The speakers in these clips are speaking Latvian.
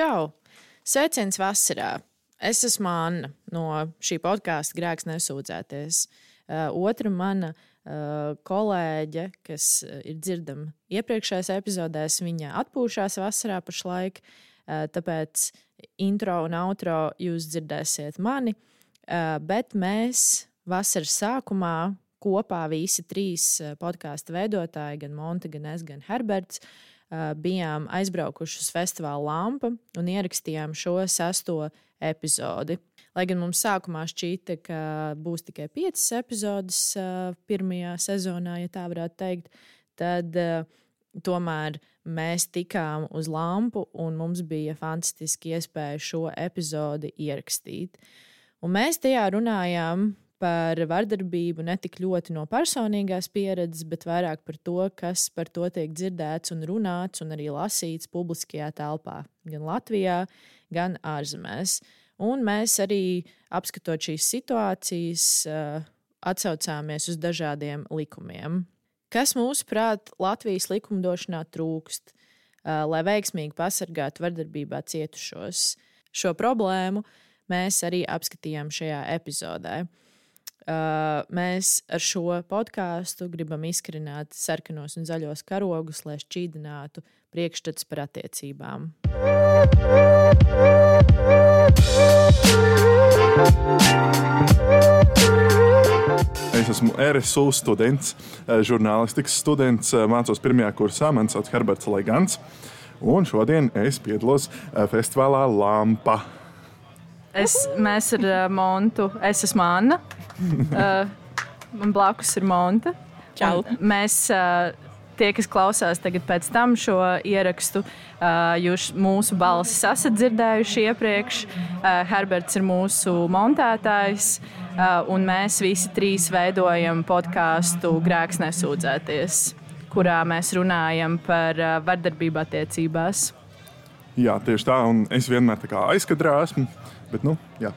Čau! Sveiciens vasarā! Es esmu Anna no šī podkāsta Grēks nesūdzēties. Uh, otra mana uh, kolēģe, kas uh, ir dzirdama iepriekšējās epizodēs, viņa atpūšās vasarā pašlaik. Uh, tāpēc intro un outro jūs dzirdēsiet mani. Bet mēs vasaras sākumā kopā visi trīs podkāstu veidotāji, gan Monte, gan es, gan Herberts, uh, bijām aizbraukuši uz festivāla lampu un ierakstījām šo sesto epizodi. Lai gan mums sākumā šķita, ka būs tikai piecas epizodes pirmajā sezonā, ja tā varētu teikt, tad tomēr mēs tikām uz lampu un mums bija fantastiski iespēja šo epizodi ierakstīt. Un mēs tajā runājām par vardarbību ne tik ļoti no personīgās pieredzes, bet vairāk par to, kas par to tiek dzirdēts un runāts un arī lasīts publiskajā telpā, gan Latvijā, gan ārzemēs. Un mēs arī apskatot šīs situācijas, eh, atsaucāmies uz dažādiem likumiem. Kas mūsuprāt Latvijas likumdošanā trūkst, eh, lai veiksmīgi pasargātu vardarbībā cietušos? Šo problēmu mēs arī apskatījām šajā epizodē. Uh, mēs ar šo podkāstu gribam izkrināt sarkanos un zaļos karogus, lai šķīdinātu priekšstats par attiecībām. Es esmu RSU students, žurnālistikas students, mācos pirmajā kursā. Mani sauc Herberts Legants. Un šodien es piedalos festivālā Lampa. Es, mēs ar Montu, es esmu Anna. Uh, man blakus ir Monta. Čau. Mēs, uh, tie, kas klausās tagad pēc tam šo ierakstu, uh, jūs mūsu balsis esat dzirdējuši iepriekš. Uh, Herberts ir mūsu montētājs, uh, un mēs visi trīs veidojam podkāstu Grēks nesūdzēties, kurā mēs runājam par uh, vardarbību attiecībās. Jā, tieši tā, un es vienmēr tā kā aizkadrā esmu. Bet, nu, jā,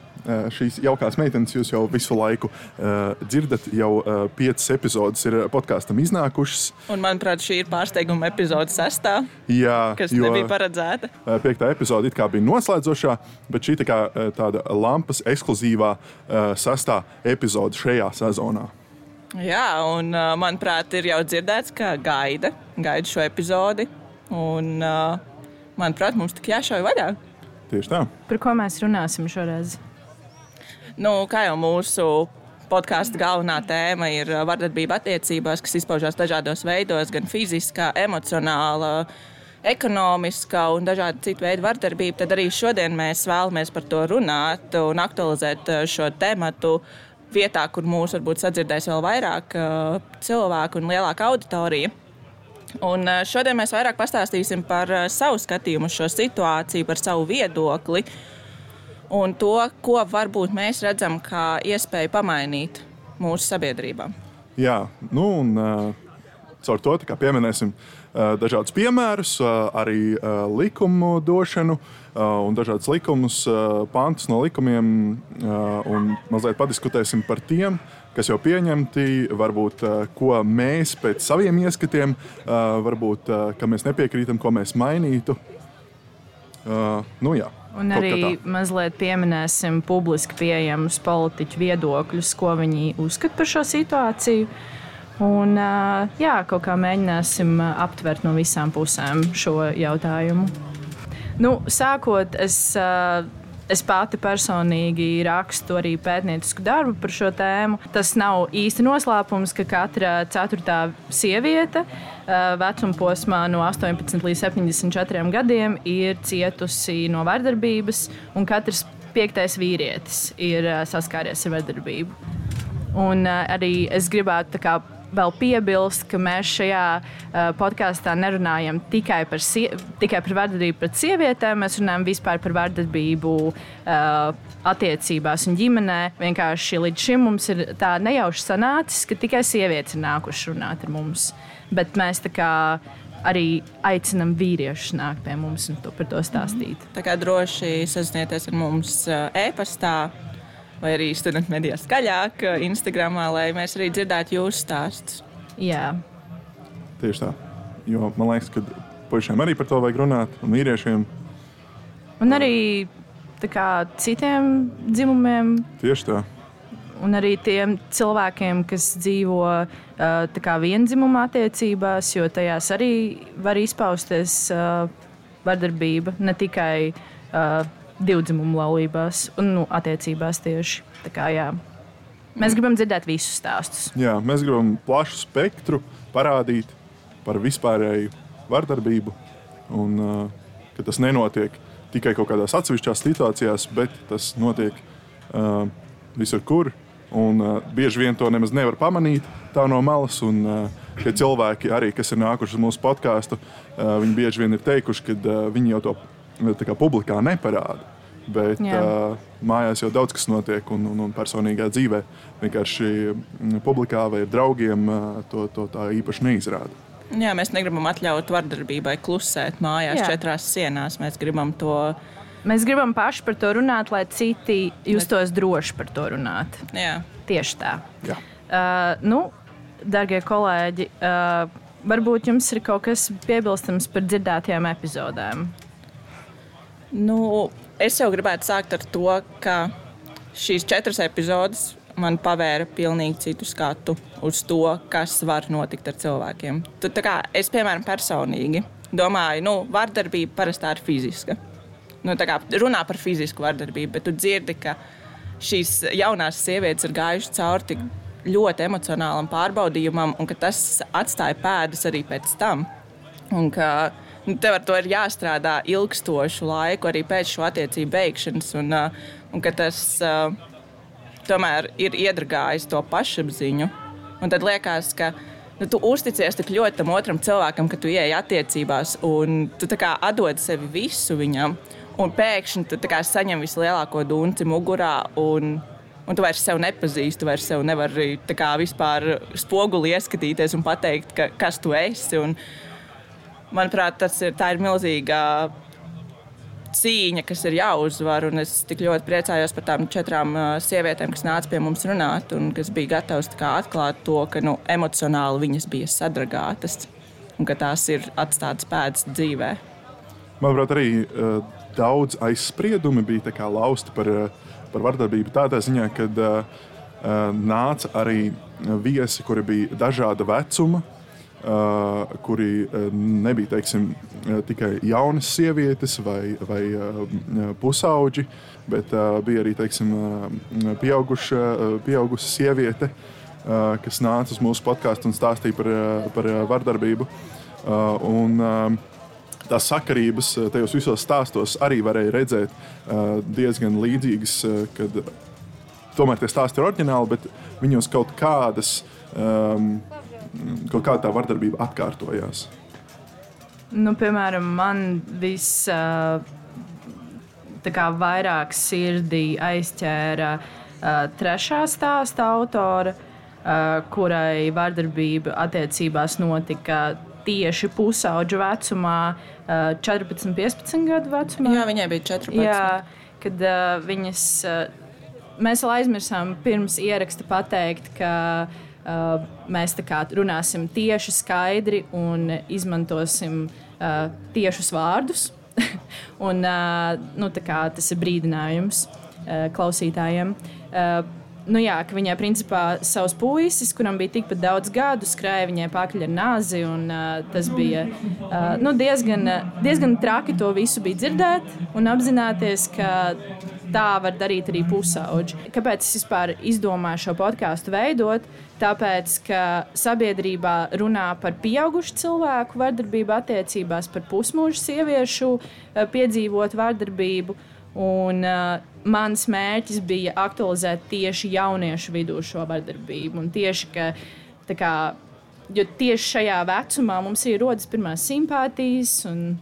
šīs jaukās meitenes jūs jau visu laiku uh, dzirdat. Jau uh, piecas epizodes ir podkāstam iznākušas. Un, manuprāt, šī ir pārsteiguma epizode sestā. Jā, kas jo, nebija paredzēta. Uh, piektā epizode bija noslēdzošā, bet šī tā kā, tāda lampas ekskluzīvā uh, sestā epizode šajā sezonā. Jā, un uh, manuprāt, ir jau dzirdēts, ka gaida, gaida šo epizodi. Un, uh, manuprāt, mums tik jāšauj vaļā. Tieši tā. Par ko mēs runāsim šoreiz? Nu, kā jau mūsu podkāstu galvenā tēma ir uh, vardarbība attiecībās, kas izpaužās dažādos veidos, gan fiziskā, emocionālā, ekonomiskā un dažādi citu veidu vardarbība, tad arī šodien mēs vēlamies par to runāt un aktualizēt uh, šo tematu vietā, kur mūs varbūt sadzirdēs vēl vairāk uh, cilvēku un lielāka auditorija. Un šodien mēs vairāk pastāstīsim par savu skatījumu uz šo situāciju, par savu viedokli un to, ko varbūt mēs redzam kā iespēju pamainīt mūsu sabiedrībā. Jā, nu un uh, caur to pieminēsim uh, dažādus piemērus, uh, arī likumu došanu un dažādus likumus, pantus no likumiem, un mazliet padiskutēsim par tiem, kas jau pieņemti, varbūt eh, ko mēs pēc saviem ieskatiem, eh, varbūt mēs nepiekrītam, ko mēs mainītu. Eh, nu, jā. Un arī mazliet pieminēsim publiski pieejamus politiķu viedokļus, ko viņi uzskata par šo situāciju. Un, jā, kaut kā mēģināsim aptvert no visām pusēm šo jautājumu. Nu, sākot, es Es pati personīgi rakstu arī pētniecisku darbu par šo tēmu. Tas nav īsti noslēpums, ka katra ceturtā sieviete vecuma posmā no 18 līdz 74 gadiem ir cietusi no vardarbības, un katrs piektais vīrietis ir saskāries ar vardarbību. Un arī es gribētu vēl piebilst, ka mēs šajā uh, podkāstā nerunājam tikai par, tikai par vardarbību pret sievietēm, mēs runājam vispār par vardarbību uh, attiecībās un ģimenē. Vienkārši līdz šim mums ir tā nejauši sanācis, ka tikai sievietes ir nākušas runāt ar mums. Bet mēs tā kā arī aicinām vīriešus nākt pie mums un to par to stāstīt. Tā kā droši sazinieties ar mums e-pastā vai arī studentu medijā skaļāk, Instagram, lai mēs arī dzirdētu jūsu stāstus. Jā. Tieši tā. Jo man liekas, ka puišiem arī par to vajag runāt, un vīriešiem. Un arī kā, citiem dzimumiem. Tieši tā. Un arī tiem cilvēkiem, kas dzīvo uh, vienzimuma attiecībās, jo tajās arī var izpausties uh, vardarbība ne tikai uh, divdzimumu laulībās un nu, attiecībās tieši. Tā kā, jā. Mēs gribam dzirdēt visus stāstus. Jā, mēs gribam plašu spektru parādīt par vispārēju vardarbību. Un, uh, ka tas nenotiek tikai kaut kādās atsevišķās situācijās, bet tas notiek uh, visur, kur. Un, uh, bieži vien to nemaz nevar pamanīt no malas. Un, uh, tie cilvēki, arī, kas ir nākuši uz mūsu podkāstu, uh, viņi bieži vien ir teikuši, ka uh, viņi jau to kā, publikā neparāda. Bet Jā. uh, mājās jau daudz kas notiek, un, un, un personīgā dzīvē vienkārši publikā vai ar draugiem uh, to, to tā īpaši neizrāda. Jā, mēs negribam atļaut vardarbībai klusēt mājās, Jā. četrās sienās. Mēs gribam to. Mēs gribam paši par to runāt, lai citi justos droši par to runāt. Jā. Tieši tā. Jā. Uh, nu, darbie kolēģi, uh, varbūt jums ir kaut kas piebilstams par dzirdētajām epizodēm. Nu, es jau gribētu sākt ar to, ka šīs četras epizodes man pavēra pilnīgi citu skatu uz to, kas var notikt ar cilvēkiem. Tad, kā, es, piemēram, personīgi domāju, ka nu, vardarbība parasti ir fiziska. Nu, kā, runā par fizisku vardarbību, bet tu dzirdi, ka šīs jaunās sievietes ir gājušas cauri tik ļoti emocionālam pārbaudījumam, un ka tas atstāja pēdas arī pēc tam. Un ka nu, tev ar to ir jāstrādā ilgstošu laiku, arī pēc šo attiecību beigšanas, un, uh, un ka tas uh, tomēr ir iedragājis to pašapziņu. Un tad liekas, ka nu, tu uzticies tik ļoti tam otram cilvēkam, ka tu ieej attiecībās, un tu atdod sevi visu viņam. Un pēkšņi tu saņem vislielāko dunci mugurā. Un, Un tu vairs sev nepazīsti, tu vairs sev nevari vispār spoguli ieskatīties un pateikt, ka, kas tu esi. Un, manuprāt, tas ir, ir milzīga cīņa, kas ir jāuzvar. Es tik ļoti priecājos par tām četrām sievietēm, kas nāca pie mums runāt un kas bija gatavas atklāt to, ka nu, emocionāli viņas bija sadragātas un ka tās ir atstātas pēdas dzīvē. Manuprāt, arī uh, daudz aizspriedumi bija lausti par. Par vardarbību tādā ziņā, ka uh, nāca arī viesi, kuri bija dažāda vecuma. Uh, kuri uh, nebija teiksim, tikai jaunas sievietes vai, vai pusauģi, bet bija arī teiksim, pieauguša, pieauguša sieviete, kas nāca uz mūsu podkāstu un stāstīja par, par vardarbību. Un, tās sakarības eh, tajos visos stāstos arī varēja redzēt diezgan līdzīgas, kad tomēr tie stāsti ir oriģināli, bet viņos kaut kādas, um, kaut kāda tā vardarbība atkārtojās. Nu, piemēram, man viss uh, vairāk sirdī aizķēra uh, trešā stāsta autora, uh, kurai vardarbība attiecībās notika tieši pusauģu vecumā, 14, 15 gadu vecumā. Jā, viņai bija 14. Jā, kad uh, viņas, uh, mēs vēl aizmirsām pirms ieraksta pateikt, ka uh, mēs runāsim tieši skaidri un izmantosim uh, tiešus vārdus. un, uh, nu, tas ir brīdinājums uh, klausītājiem. Uh, nu jā, ka viņai principā savs puisis, kuram bija tikpat daudz gadu, skrēja viņai pakaļ ar nāzi. Un, uh, tas bija uh, nu, diezgan, diezgan traki to visu bija dzirdēt un apzināties, ka tā var darīt arī pusauģi. Kāpēc es vispār izdomāju šo podkāstu veidot? Tāpēc, ka sabiedrībā runā par pieaugušu cilvēku vardarbību attiecībās, par pusmūžu sieviešu piedzīvot vardarbību. Un, uh, mans mērķis bija aktualizēt tieši jauniešu vidū šo vardarbību. Un tieši, ka, kā, jo tieši šajā vecumā mums ir rodas pirmās simpātijas, un,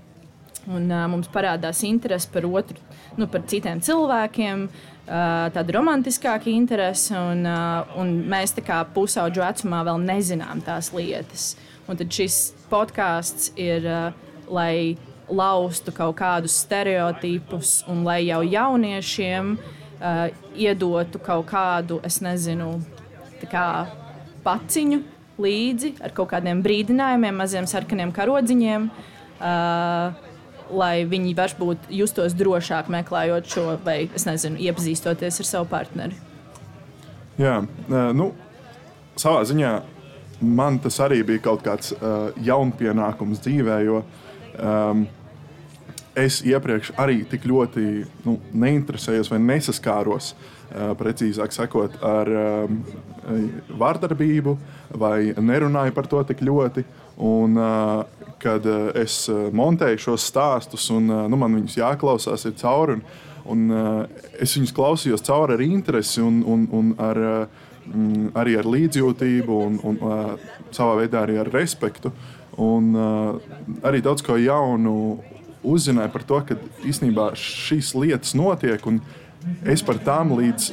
un uh, mums parādās interese par otru, nu, par citiem cilvēkiem. Uh, tāda romantiskāka interese, un, uh, un mēs tā kā pusauģu vecumā vēl nezinām tās lietas. Un tad šis podkāsts ir, uh, lai laustu kaut kādus stereotipus un lai jau jauniešiem uh, iedotu kaut kādu, es nezinu, kā paciņu līdzi ar kaut kādiem brīdinājumiem, maziem sarkaniem karodziņiem. Uh, lai viņi varbūt justos drošāk meklējot šo, vai nezinu, iepazīstoties ar savu partneri. Jā, nu, savā ziņā man tas arī bija kaut kāds uh, jaunpienākums dzīvē, jo um, es iepriekš arī tik ļoti nu, neinteresējos vai nesaskāros, uh, precīzāk sakot, ar um, vardarbību vai nerunāju par to tik ļoti. Un, uh, kad uh, es montēju šos stāstus, un uh, nu, man viņus jāklausās cauri, un, un uh, es viņus klausījos cauri ar interesi un, un, un ar, uh, arī ar līdzjūtību, un, un uh, savā veidā arī ar respektu. Un uh, arī daudz ko jaunu uzzināju par to, ka īstenībā šīs lietas notiek. Un, es par tām līdz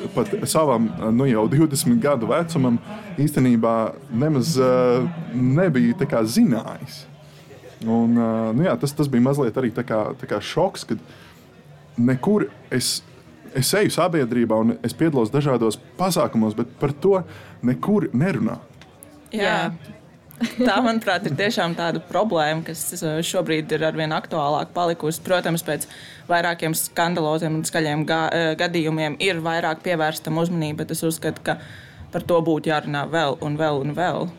savam nu, jau 20 gadu vecumam īstenībā nemaz uh, nebiju zinājis. Un, uh, nu, jā, tas, tas bija mazliet arī tā kā, tā kā šoks, kad nekur es, es eju sabiedrībā un es piedalos dažādos pasākumos, bet par to nekur nerunā. Jā. Tā, manuprāt, ir tiešām tāda problēma, kas uh, šobrīd ir arvien aktuālāka palikusi. Protams, pēc vairākiem skandaloziem un skaļiem ga uh, gadījumiem ir vairāk pievērsta uzmanība, bet es uzskatu, ka par to būtu jārunā vēl un vēl un vēl.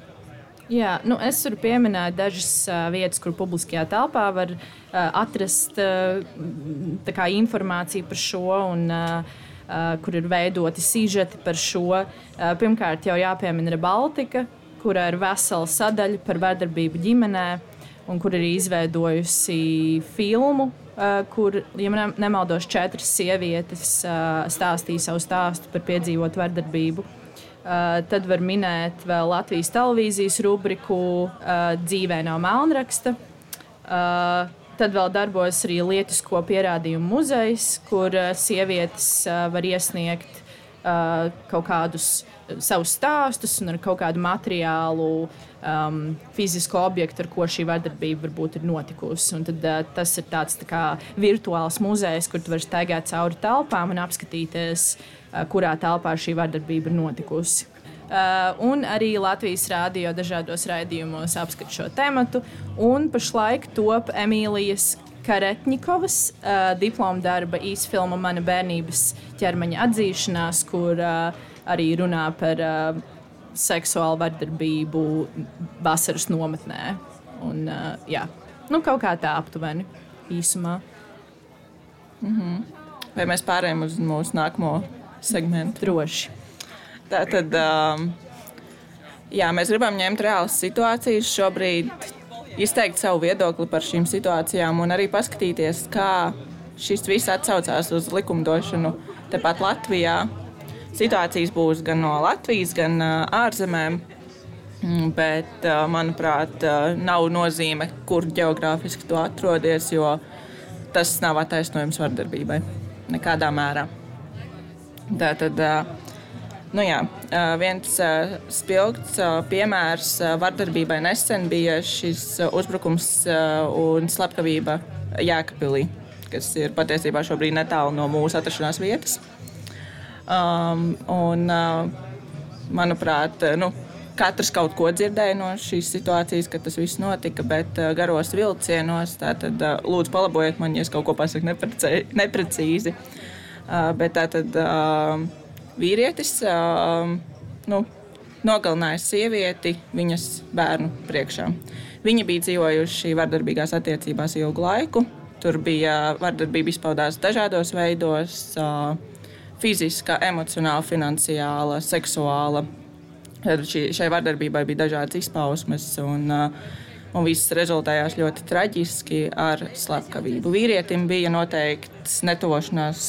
Jā, nu es varu pieminēt dažas uh, vietas, kur publiskajā telpā var uh, atrast uh, kā, informāciju par šo. Un, uh, Uh, kur ir veidoti sižeti par šo. Uh, pirmkārt, jau jāpiemina Baltika, kurā ir vesela sadaļa par vardarbību ģimenē, un kur ir izveidojusi filmu, kur, ja nemaldos, četras sievietes stāstīja savu stāstu par piedzīvotu vardarbību. Tad var minēt vēl Latvijas televīzijas rubriku Dzīvē no Melnraksta. Tad vēl darbojas arī Lietisko pierādījumu muzejs, kur sievietes var iesniegt uh, kaut kādus savus stāstus un ar kaut kādu materiālu, um, fizisku objektu, ar ko šī vardarbība varbūt ir notikusi. Un tad, uh, tas ir tāds tā kā virtuāls muzejs, kur tu vari staigāt cauri telpām un apskatīties, uh, kurā telpā šī vardarbība ir notikusi. Uh, un arī Latvijas rādio dažādos raidījumos apskata šo tēmu. Pašlaik top Emīlijas Karetņikovas uh, diploma darba īsfilma Mana bērnības ķermeņa atzīšanās, kur uh, arī runā par uh, seksuālu vardarbību vasaras nometnē. Un, uh, jā, nu, kaut kā tā aptuveni īsumā. Mm -hmm. Vai mēs pārējām uz mūsu nākamo segmentu? Droši. Tā tad, um, jā, mēs gribam ņemt reālas situācijas šobrīd, izteikt savu viedokli par šīm situācijām un arī paskatīties, kā šis viss atsaucās uz likumdošanu tepat Latvijā situācijas būs gan no Latvijas, gan ārzemēm. Mm, bet, manuprāt, nav nozīme, kur geogrāfiski tu atrodies, jo tas nav attaisnojums vardarbībai nekādā mērā. Tā tad, nu jā, viens spilgts piemērs vardarbībai nesen bija šis uzbrukums un slepkavība Jēkabīlī, kas ir patiesībā šobrīd netālu no mūsu atrašanās vietas. Um, un, manuprāt, nu, katrs kaut ko dzirdēja no šīs situācijas, kad tas viss notika, bet garos vilcienos, tātad lūdzu palabojiet man, ja es kaut ko pasaku neprecīzi. Uh, bet tātad uh, vīrietis uh, nu, nogalināja sievieti viņas bērnu priekšā. Viņi bija dzīvojuši vardarbīgās attiecībās ilgu laiku. Tur bija vardarbība izpaudās dažādos veidos. Uh, fiziska, emocionāla, finansiāla, seksuāla. Šī, šai vardarbībai bija dažādas izpausmes, un, un viss rezultējās ļoti traģiski ar slepkavību. Vīrietim bija noteikts netuvošanās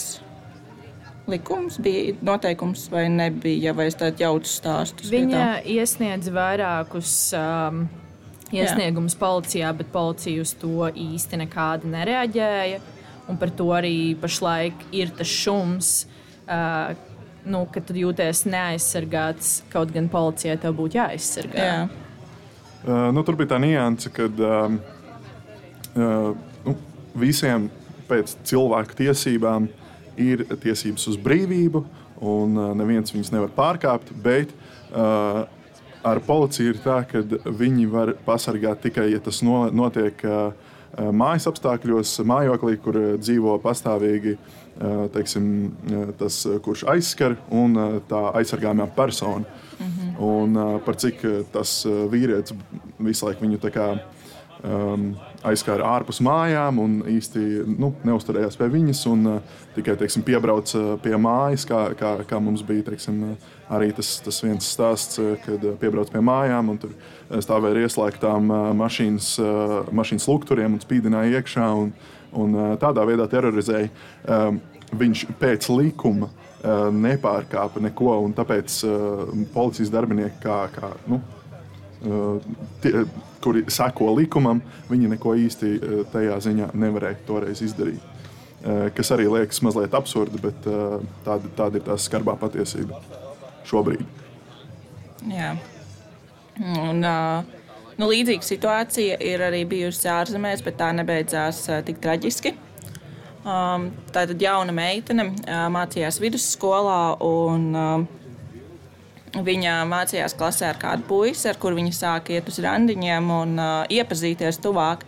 likums, bija noteikums vai nebija, vai es tādu jaucu stāstu. Viņa iesniedz vairākus. Um, Iesniegums Jā. policijā, bet policija uz to īsti nekāda nereaģēja. Un par to arī pašlaik ir tas šums, uh, nu, ka tu jūties neaizsargāts, kaut gan policijai tev būtu jāaizsargā. Jā. Uh, nu, tur bija tā nianse, ka uh, uh, nu, visiem pēc cilvēku tiesībām ir tiesības uz brīvību, un uh, neviens viņas nevar pārkāpt. Bet uh, ar policiju ir tā, ka viņi var pasargāt tikai, ja tas no, notiek uh, mājas apstākļos, mājoklī, kur dzīvo pastāvīgi teiksim, tas, kurš aizskar un tā aizsargājumā persona. Mm -hmm. Un par cik tas vīrietis visu laiku viņu tā kā um, aizskāra ārpus mājām un īsti nu, neusturējās pie viņas. Un, uh, tikai teiksim, piebrauca uh, pie mājas, kā, kā, kā mums bija teiksim, uh, arī tas, tas viens stāsts, uh, kad piebrauca pie mājām un tur stāvēja ieslēgtām uh, mašīnas, uh, mašīnas lukturiem un spīdināja iekšā. Un, un uh, tādā veidā terorizēja. Um, viņš pēc likuma uh, nepārkāpa neko, un tāpēc uh, policijas darbinieki, kā, kā nu, uh, tie, kuri seko likumam, viņi neko īsti eh, tajā ziņā nevarēja toreiz izdarīt. Eh, kas arī liekas mazliet absurdi, bet eh, tāda, tāda ir tā skarbā patiesība šobrīd. Jā. Un, nu, līdzīga situācija ir arī bijusi ārzemēs, bet tā nebeidzās tik traģiski. Um, tātad jauna meitene mācījās vidusskolā un um, Viņa mācījās klasē ar kādu puisi, ar kuru viņa sāka iet uz randiņiem un uh, iepazīties tuvāk.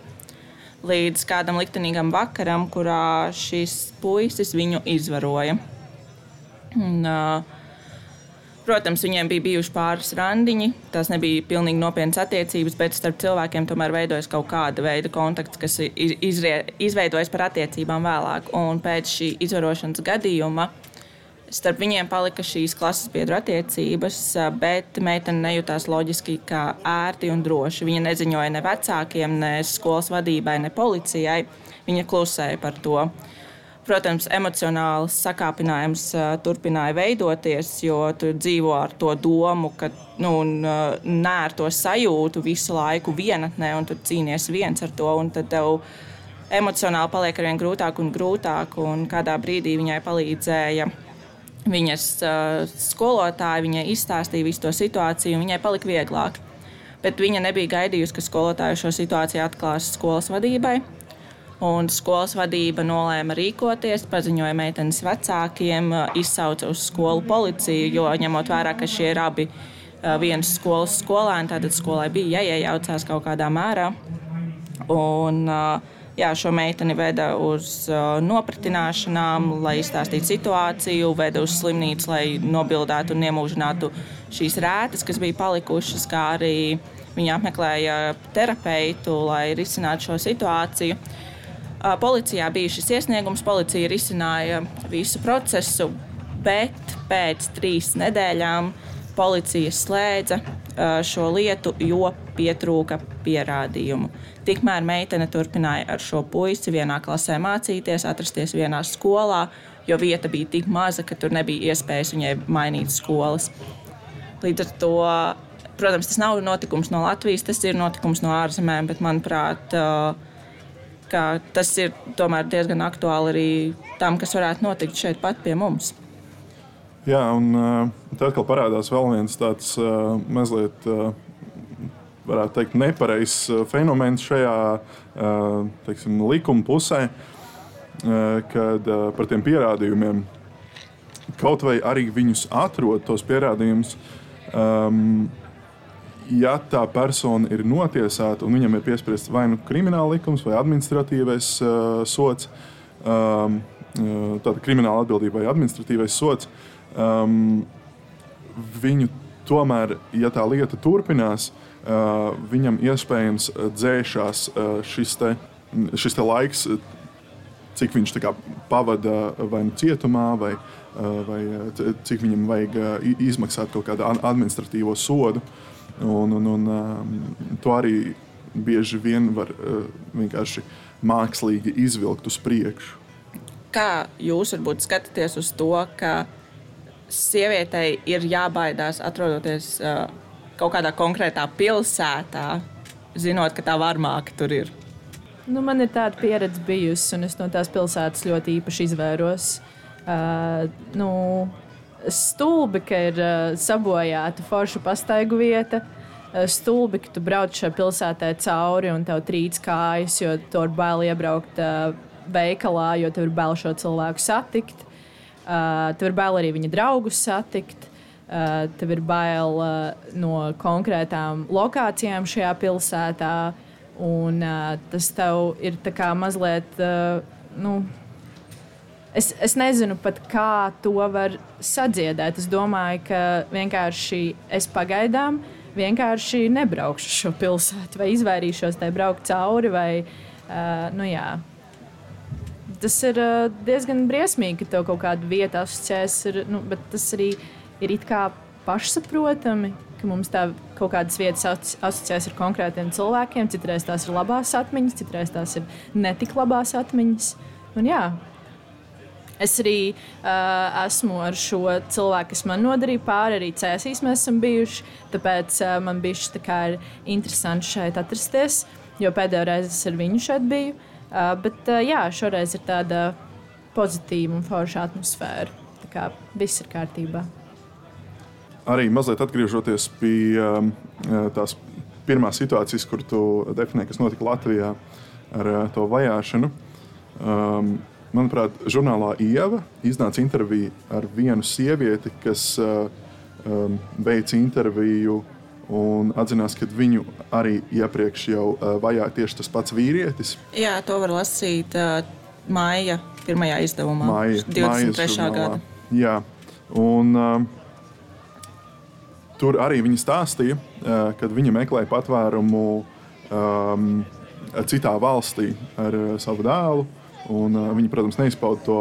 Līdz kādam liktenīgam vakaram, kurā šis puisis viņu izvaroja. Un, uh, protams, viņiem bija bijuši pāris randiņi. Tas nebija pilnīgi nopietnas attiecības, bet starp cilvēkiem tomēr veidojas kaut kāda veida kontakts, kas izrie, izveidojas par attiecībām vēlāk. Un pēc šī izvarošanas gadījuma Starp viņiem palika šīs klases biedru attiecības, bet meitene nejūtās loģiski, kā ērti un droši. Viņa neziņoja ne vecākiem, ne skolas vadībai, ne policijai. Viņa klusēja par to. Protams, emocionāls sakāpinājums turpināja veidoties, jo tu dzīvo ar to domu, ka nu, nē, ar to sajūtu visu laiku vienatnē, un tu cīnies viens ar to. Emocionāli paliek arvien grūtāk un grūtāk, un kādā brīdī viņai palīdzēja Viņas uh, skolotāja viņai izstāstīja visu to situāciju, un viņai palika vieglāk. Bet viņa nebija gaidījusi, ka skolotāja šo situāciju atklās skolas vadībai. Un skolas vadība nolēma rīkoties, paziņoja meitenes vecākiem, izsauca uz skolu policiju, jo ņemot vērā, ka šie ir abi vienas skolas skolēni, tad skolai bija jāiejaucās kaut kādā mērā. Un, uh, Jā, šo meiteni veda uz uh, nopratināšanām, lai izstāstītu situāciju, veda uz slimnīcu, lai nobildētu un iemūžinātu šīs rētas, kas bija palikušas, kā arī viņa apmeklēja terapeitu, lai risinātu šo situāciju. Uh, policijā bija šis iesniegums, policija risināja visu procesu, bet pēc trīs nedēļām policija slēdza šo lietu, jo pietrūka pierādījumu. Tikmēr meitene turpināja ar šo puisi vienā klasē mācīties, atrasties vienā skolā, jo vieta bija tik maza, ka tur nebija iespējas viņai mainīt skolas. Līdz ar to, protams, tas nav notikums no Latvijas, tas ir notikums no ārzemēm, bet manuprāt, tas ir diezgan aktuāli arī tam, kas varētu notikt šeit pat pie mums. Jā, un tad atkal parādās vēl viens tāds mazliet varētu teikt, nepareizs uh, fenomens šajā uh, teiksim, likuma pusē, uh, kad par tiem pierādījumiem kaut vai arī viņus atrod, tos pierādījumus. Um, ja tā persona ir notiesāta un viņam ir piespriests vai nu krimināla likums vai administratīvais uh, sots, um, tāda krimināla atbildība vai administratīvais sots, um, viņu tomēr, ja tā lieta turpinās, uh, Uh, viņam iespējams uh, dzēšās uh, šis, te, šis te laiks, cik viņš kā, pavada vai nu cietumā, vai, vai cik viņam vajag izmaksāt kaut kādu administratīvo sodu. Un, un, un, um, to arī bieži vien var vienkārši mākslīgi izvilkt uz priekšu. Kā jūs varbūt skatāties uz to, ka sievietei ir jābaidās atrodoties uh, kaut kādā konkrētā pilsētā, zinot, ka tā varmāka tur ir? Nu, man ir tāda pieredze bijusi, un es no tās pilsētas ļoti īpaši izvēros. Uh, nu, stulbi, ka ir uh, sabojāta forša pastaigu vieta. Uh, stulbi, ka tu brauc šai pilsētai cauri un tev trīc kājas, jo tur bail iebraukt uh, veikalā, jo tev ir bail šo cilvēku satikt. Uh, tev ir bail arī viņa draugus satikt. Uh, tev ir bail uh, no konkrētām lokācijām šajā pilsētā. Un uh, tas tev ir mazliet. Uh, nu, Es, es nezinu pat, kā to var sadziedēt. Es domāju, ka vienkārši es pagaidām vienkārši nebraukšu šo pilsētu, vai izvairīšos tai braukt cauri. Vai, uh, nu jā. Tas ir uh, diezgan briesmīgi, ka tev kaut kāda vieta asociēs, ar, nu, bet tas arī ir it kā pašsaprotami ka mums tā kaut kādas vietas asociēs ar konkrētiem cilvēkiem. Citreiz tās ir labās atmiņas, citreiz tās ir netik labās atmiņas. Un, jā, Es arī uh, esmu ar šo cilvēku, kas man nodarīja pāri, arī cēsīs mēs esam bijuši. Tāpēc uh, man bija šis interesanti šeit atrasties, jo pēdējo reizi es ar viņu šeit biju. Uh, bet uh, jā, šoreiz ir tāda pozitīva un forša atmosfēra. Tā kā viss ir kārtībā arī mazliet atgriežoties pie um, uh, tās pirmās situācijas, kur tu definēji, kas notika Latvijā ar uh, to vajāšanu. Um, manuprāt, žurnālā Ieva iznāca intervija ar vienu sievieti, kas uh, um, veica interviju un atzinās, ka viņu arī iepriekš jau uh, vajāja tieši tas pats vīrietis. Jā, to var lasīt uh, māja pirmajā izdevumā, māja, 23. gada. Jā, un uh, Tur arī viņa stāstīja, ka viņa meklēja patvērumu um, citā valstī ar savu dēlu. Un, uh, viņi, protams, neizpauda to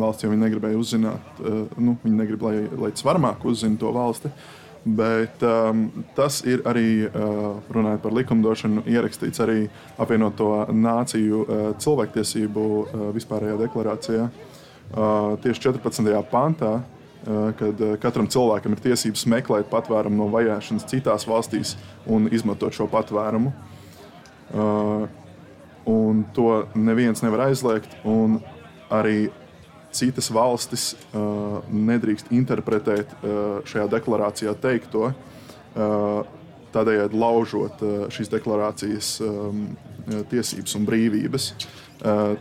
valsts, jo viņi negribēja uzzināt, uh, nu, viņi negrib, lai, lai tas varmāk uzzina to valsti. Bet um, tas ir arī, uh, runājot par likumdošanu, ierakstīts arī apvienoto nāciju uh, cilvēktiesību uh, vispārējā deklarācijā. Uh, tieši 14. pantā Eh, kad eh, katram cilvēkam ir tiesības meklēt patvērumu no vajāšanas citās valstīs un izmantot šo patvērumu. Eh, un to neviens nevar aizliegt, arī citas valstis nedrīkst interpretēt šajā deklarācijā teikto, tādējādi laužot šīs deklarācijas tiesības un brīvības.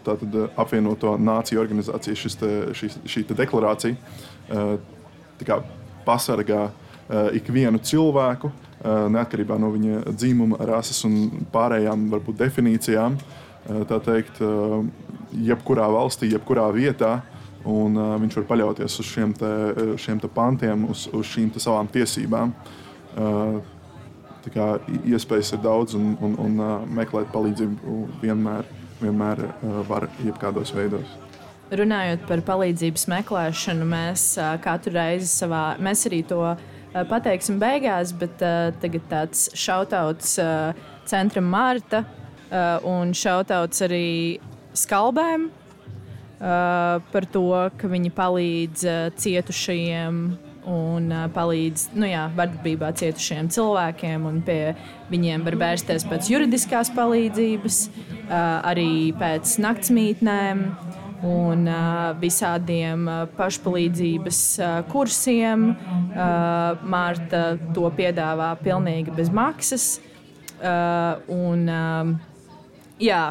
Tātad apvienoto nāciju organizācija šis te, šī, šī te deklarācija kā, pasargā ikvienu cilvēku, neatkarībā no viņa dzimuma, rases un pārējām varbūt, definīcijām. Tā teikt, jebkurā valstī, jebkurā vietā, un viņš var paļauties uz šiem, te, šiem te pantiem, uz, uz šīm savām tiesībām. Tā kā iespējas ir daudz, un, un, un meklēt palīdzību vienmēr, vienmēr var jebkādos veidos. Runājot par palīdzības meklēšanu, mēs katru reizi savā, mēs arī to pateiksim beigās, bet tagad tāds šautauts centram Marta un šautauts arī skalbēm par to, ka viņi palīdz cietušajiem un uh, palīdz nu, jā, vardarbībā cietušiem cilvēkiem. Pie viņiem var vērsties pēc juridiskās palīdzības, uh, arī pēc naktsmītnēm un uh, visādiem uh, pašpalīdzības uh, kursiem. Uh, Mārta to piedāvā pilnīgi bez maksas. Uh, un, uh, jā,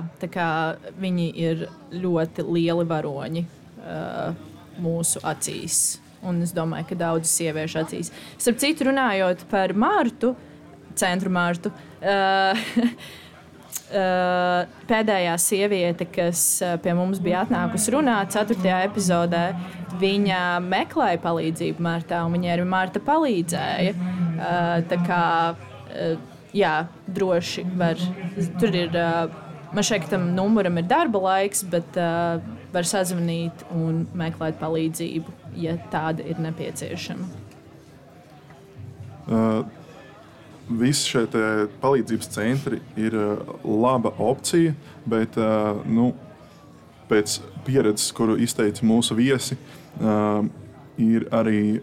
viņi ir ļoti lieli varoņi uh, mūsu acīs. Un es domāju, ka daudzas sieviešu acīs. Starp citu, runājot par Mārtu, centru Mārtu. Uh, Uh, pēdējā sieviete, kas uh, pie mums bija atnākusi runāt, 4. epizodē, viņa meklēja palīdzību Martā, un viņai arī Marta palīdzēja. Uh, tā kā, jā, droši var. Tur ir, man šeit tam numuram ir darba laiks, bet var sazvanīt un meklēt palīdzību, ja tāda ir nepieciešama. Uh visi šie palīdzības centri ir eh, laba opcija, bet eh, nu, pēc pieredzes, kuru izteica mūsu viesi, eh, ir arī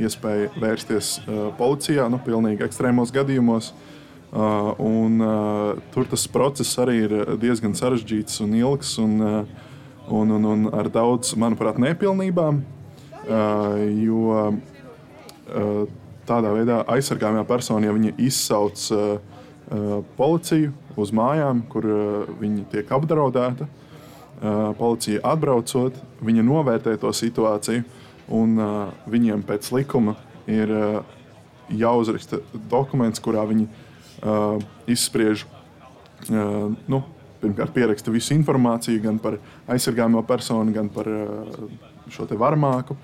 iespēja vērsties policijā, nu, pilnīgi ekstrēmos gadījumos. Uh, un, uh, tur tas process arī ir diezgan sarežģīts un ilgs, un, uh, un, un, un ar daudz, manuprāt, nepilnībām. Uh, jo uh, tādā veidā aizsargājumā persona, ja viņi izsauc uh, uh, policiju uz mājām, kur uh, viņi tiek apdraudēti. Uh, policija atbraucot, viņa novērtē to situāciju, un uh, viņiem pēc likuma ir uh, jāuzraksta dokuments, kurā viņi uh, izspriež nu, pirmkārt pieraksta visu informāciju gan par aizsargājamo personu, gan par šo varmāku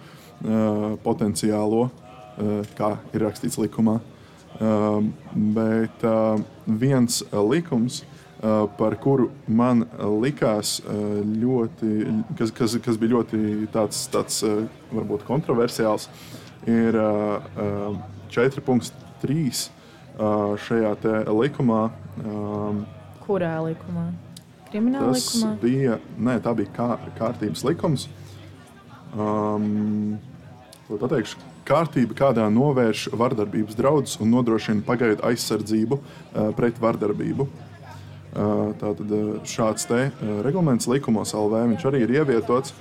potenciālo, kā ir rakstīts likumā. Bet viens likums, par kuru man likās ļoti, kas, kas, kas bija ļoti tāds, tāds varbūt kontroversiāls, ir 4.3 šajā likumā. Kurā likumā? Krimināla tas likumā? Bija, nē, tā bija kā, kārtības likums. Um, pateikšu, kārtība, kādā novērš vardarbības draudus un nodrošina pagaidu aizsardzību uh, pret vardarbību. Uh, tātad uh, šāds te, uh, reglaments likumos LV arī ir ievietots.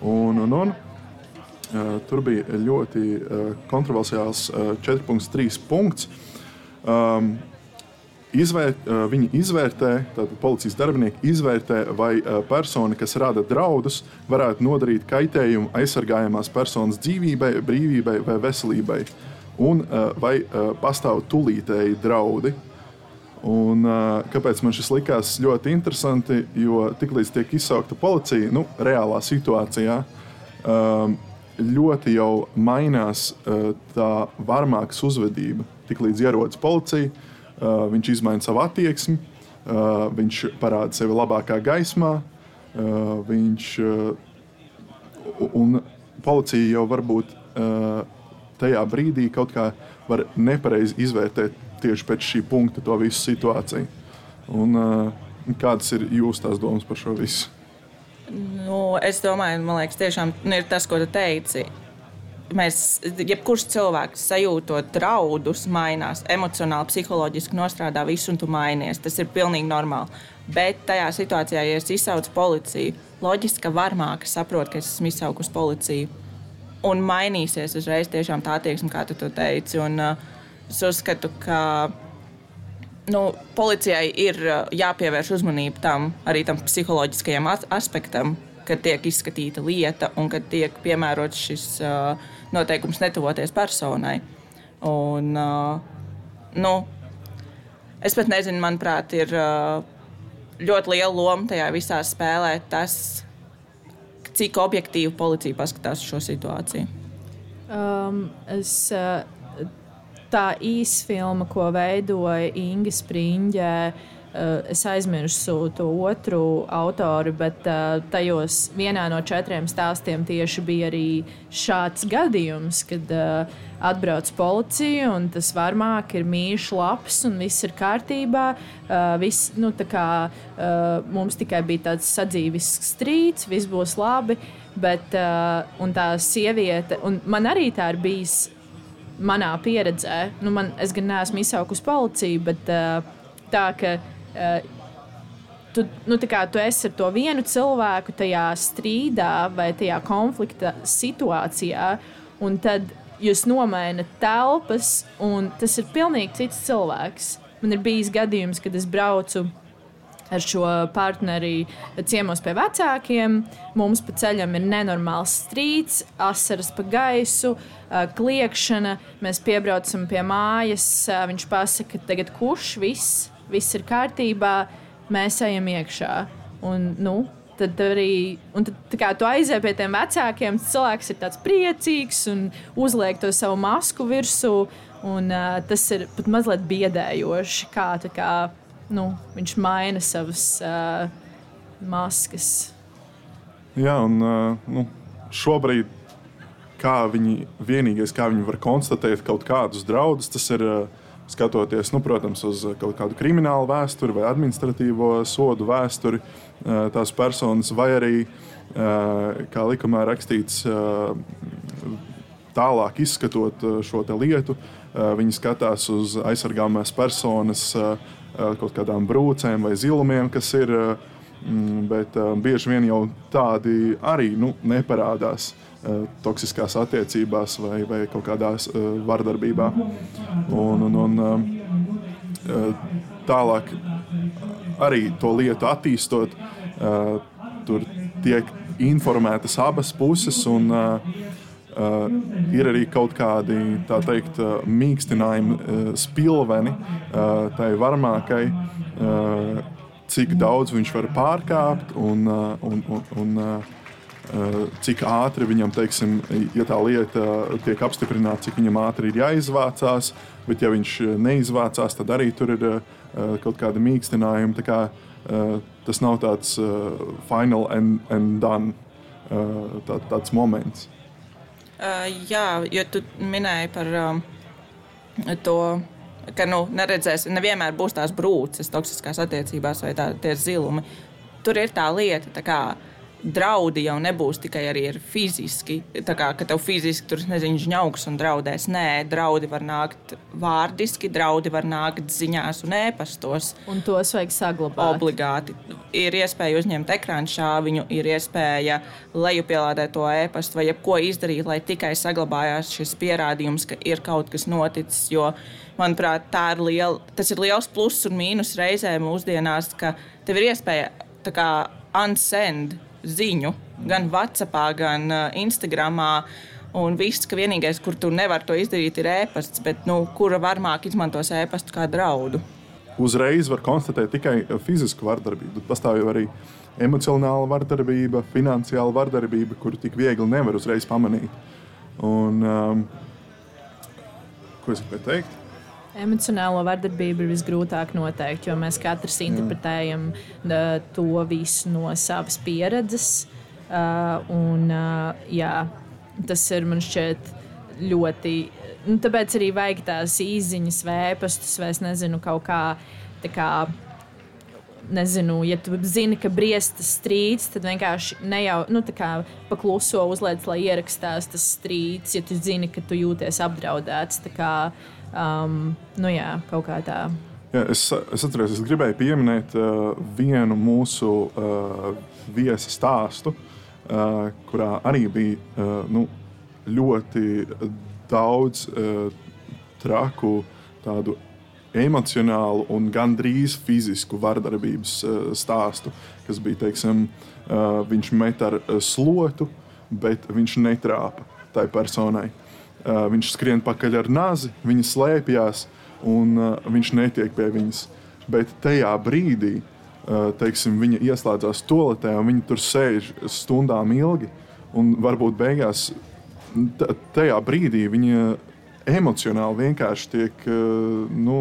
Un, un, un, uh, tur bija ļoti uh, kontroversiāls uh, 4.3 punkts. Um, Izvērt, viņi izvērtē, tātad policijas darbinieki izvērtē, vai persona, kas rada draudus, varētu nodarīt kaitējumu aizsargājamās personas dzīvībai, brīvībai vai veselībai, un vai pastāv tūlītēji draudi. Un, kāpēc man šis likās ļoti interesanti? Jo tiklīdz tiek izsaukta policija, nu, reālā situācijā ļoti jau mainās tā varmākas uzvedība. Tiklīdz ierodas policija, Uh, viņš izmaina savu attieksmi, uh, viņš parāda sevi labākā gaismā. Uh, viņš, un policija jau varbūt tajā brīdī kaut kā var nepareizi izvērtēt tieši pēc šī punkta to visu situāciju. Un, kādas ir jūsu tās domas par šo visu? Nu, es domāju, man liekas, tiešām ir tas, ko tu teici mēs, jebkurš cilvēks sajūtot draudus, mainās emocionāli, psiholoģiski nostrādā visu, un tu mainies. Tas ir pilnīgi normāli. Bet tajā situācijā, ja es izsaucu policiju, loģiski, ka varmāk saprot, ka es esmu izsaukus policiju. Un mainīsies uzreiz tiešām tā attieksme, kā tu to teici. Un, uh, es uzskatu, ka nu, policijai ir uh, jāpievērš uzmanība tam, arī tam psiholoģiskajam aspektam, kad tiek izskatīta lieta un kad tiek piemērots šis uh, noteikums netuvoties personai. Un, uh, nu, es pat nezinu, manuprāt, ir uh, ļoti liela loma tajā visā spēlē tas, cik objektīvi policija paskatās šo situāciju. Um, es, uh, tā īsfilma, ko veidoja Inga Spriņģē, Eh, es aizmirsu to otru autoru, bet uh, tajos vienā no četriem stāstiem tieši bija arī šāds gadījums, kad uh, atbrauc policija un tas varmāk ir mīļš, labs un viss ir kārtībā. Viss, nu, kā, mums tikai bija tāds sadzīves strīds, viss būs labi. Bet, uh, tā sieviete, un man arī tā ir bijis manā pieredzē, nu, man, es gan neesmu izsaukusi policiju, bet tā, ka tu, nu, kā, tu esi ar to vienu cilvēku tajā strīdā vai tajā konflikta situācijā, un tad jūs nomainat telpas, un tas ir pilnīgi cits cilvēks. Man ir bijis gadījums, kad es braucu ar šo partneri ciemos pie vecākiem. Mums pa ceļam ir nenormāls strīds, asaras pa gaisu, kliekšana. Mēs piebraucam pie mājas, viņš pasaka, tagad kurš viss viss ir kārtībā, mēs ejam iekšā. Un, nu, tad arī tad, kā, tu aizēji pie tiem vecākiem, cilvēks ir tāds priecīgs un uzliek to savu masku virsū. Un, uh, tas ir pat mazliet biedējoši, kā, kā nu, viņš maina savas uh, maskas. Jā, un uh, nu, šobrīd kā viņi vienīgais, kā viņi var konstatēt kaut kādus draudus, tas ir uh, skatoties, nu, protams, uz kaut kādu kriminālu vēsturi vai administratīvo sodu vēsturi eh, tās personas, vai arī, eh, kā likumā rakstīts, eh, tālāk izskatot šo lietu, viņi skatās uz aizsargāmās personas kaut kādām brūcēm vai zilumiem, kas ir. Bet bieži vien jau tādi arī nu, neparādās. Uh, Eh, toksiskās attiecībās vai, vai kaut kādā uh, vardarbībā. Un, un, un, uh, tālāk arī to lietu attīstot, uh, tur tiek informētas abas puses. Un, Uh, ir arī kaut kādi teikt, uh, mīkstinājumi, uh, spilveni uh, tai varmākai, cik daudz viņš var pārkāpt un, un, un, un cik ātri viņam, teiksim, ja tā lieta tiek apstiprināta, cik viņam ātri ir jāizvācās. Bet, ja viņš neizvācās, tad arī tur ir kaut kāda mīkstinājuma. Kā, tas nav tāds final and, and done tā, tāds moments. Jā, jo tu minēji par to, ka nu, neredzēs, nevienmēr būs tās brūces toksiskās attiecībās vai tā, tie zilumi. Tur ir tā lieta, tā kā, uh, draudi jau nebūs tikai ar fiziski. Tā kā ka tev fiziski tur nezinu, žņaugs un draudēs. Nē, draudi var nākt vārdiski, draudi var nākt ziņās un ēpastos. Un tos vajag saglabāt. Obligāti. Ir iespēja uzņemt ekrānu šāviņu, ir iespēja lejupielādēt to ēpastu vai jebko izdarīt, lai tikai saglabājās šis pierādījums, ka ir kaut kas noticis. Jo, manuprāt, ir liela, tas ir liels pluss un mīnus reizē mūsdienās, ka tev ir iespēja kā unsend ziņu gan WhatsApp, gan uh, Instagram. Un viss, ka vienīgais, kur tu nevari to izdarīt, ir ēpasts, bet nu, kura varmāk izmantos ēpastu kā draudu. Uzreiz var konstatēt tikai fizisku vardarbību. Pastāv arī emocionāla vardarbība, finansiāla vardarbība, kuru tik viegli nevar uzreiz pamanīt. Un, um, ko es gribēju teikt? Emocionālo vardarbību ir visgrūtāk noteikt, jo mēs katrs interpretējam to visu no savas pieredzes. Un, jā, tas ir man šķiet ļoti. Nu, tāpēc arī vajag tās īsiņas, vēpastus, vai es nezinu, kaut kā. kā nezinu, ja tu zini, ka briestas strīds, tad vienkārši ne jau nu, pakluso uzliec, lai ierakstās tas strīds, ja tu zini, ka tu jūties apdraudēts. Kā, Um, nu jā, kaut kā tā. Jā, es, es atceros, es gribēju pieminēt uh, vienu mūsu uh, viesa stāstu, uh, kurā arī bija uh, nu, ļoti daudz uh, traku tādu emocionālu un gandrīz fizisku vardarbības uh, stāstu, kas bija, teiksim, uh, viņš met ar uh, slotu, bet viņš netrāpa tai personai. Uh, viņš skrien pakaļ ar nāzi, viņa slēpjas, un uh, viņš netiek pie viņas. Bet tajā brīdī, uh, teiksim, viņa ieslēdzās toaletē, un viņa tur sēž stundām ilgi. Un varbūt beigās, tajā brīdī viņa emocionāli vienkārši tiek nu,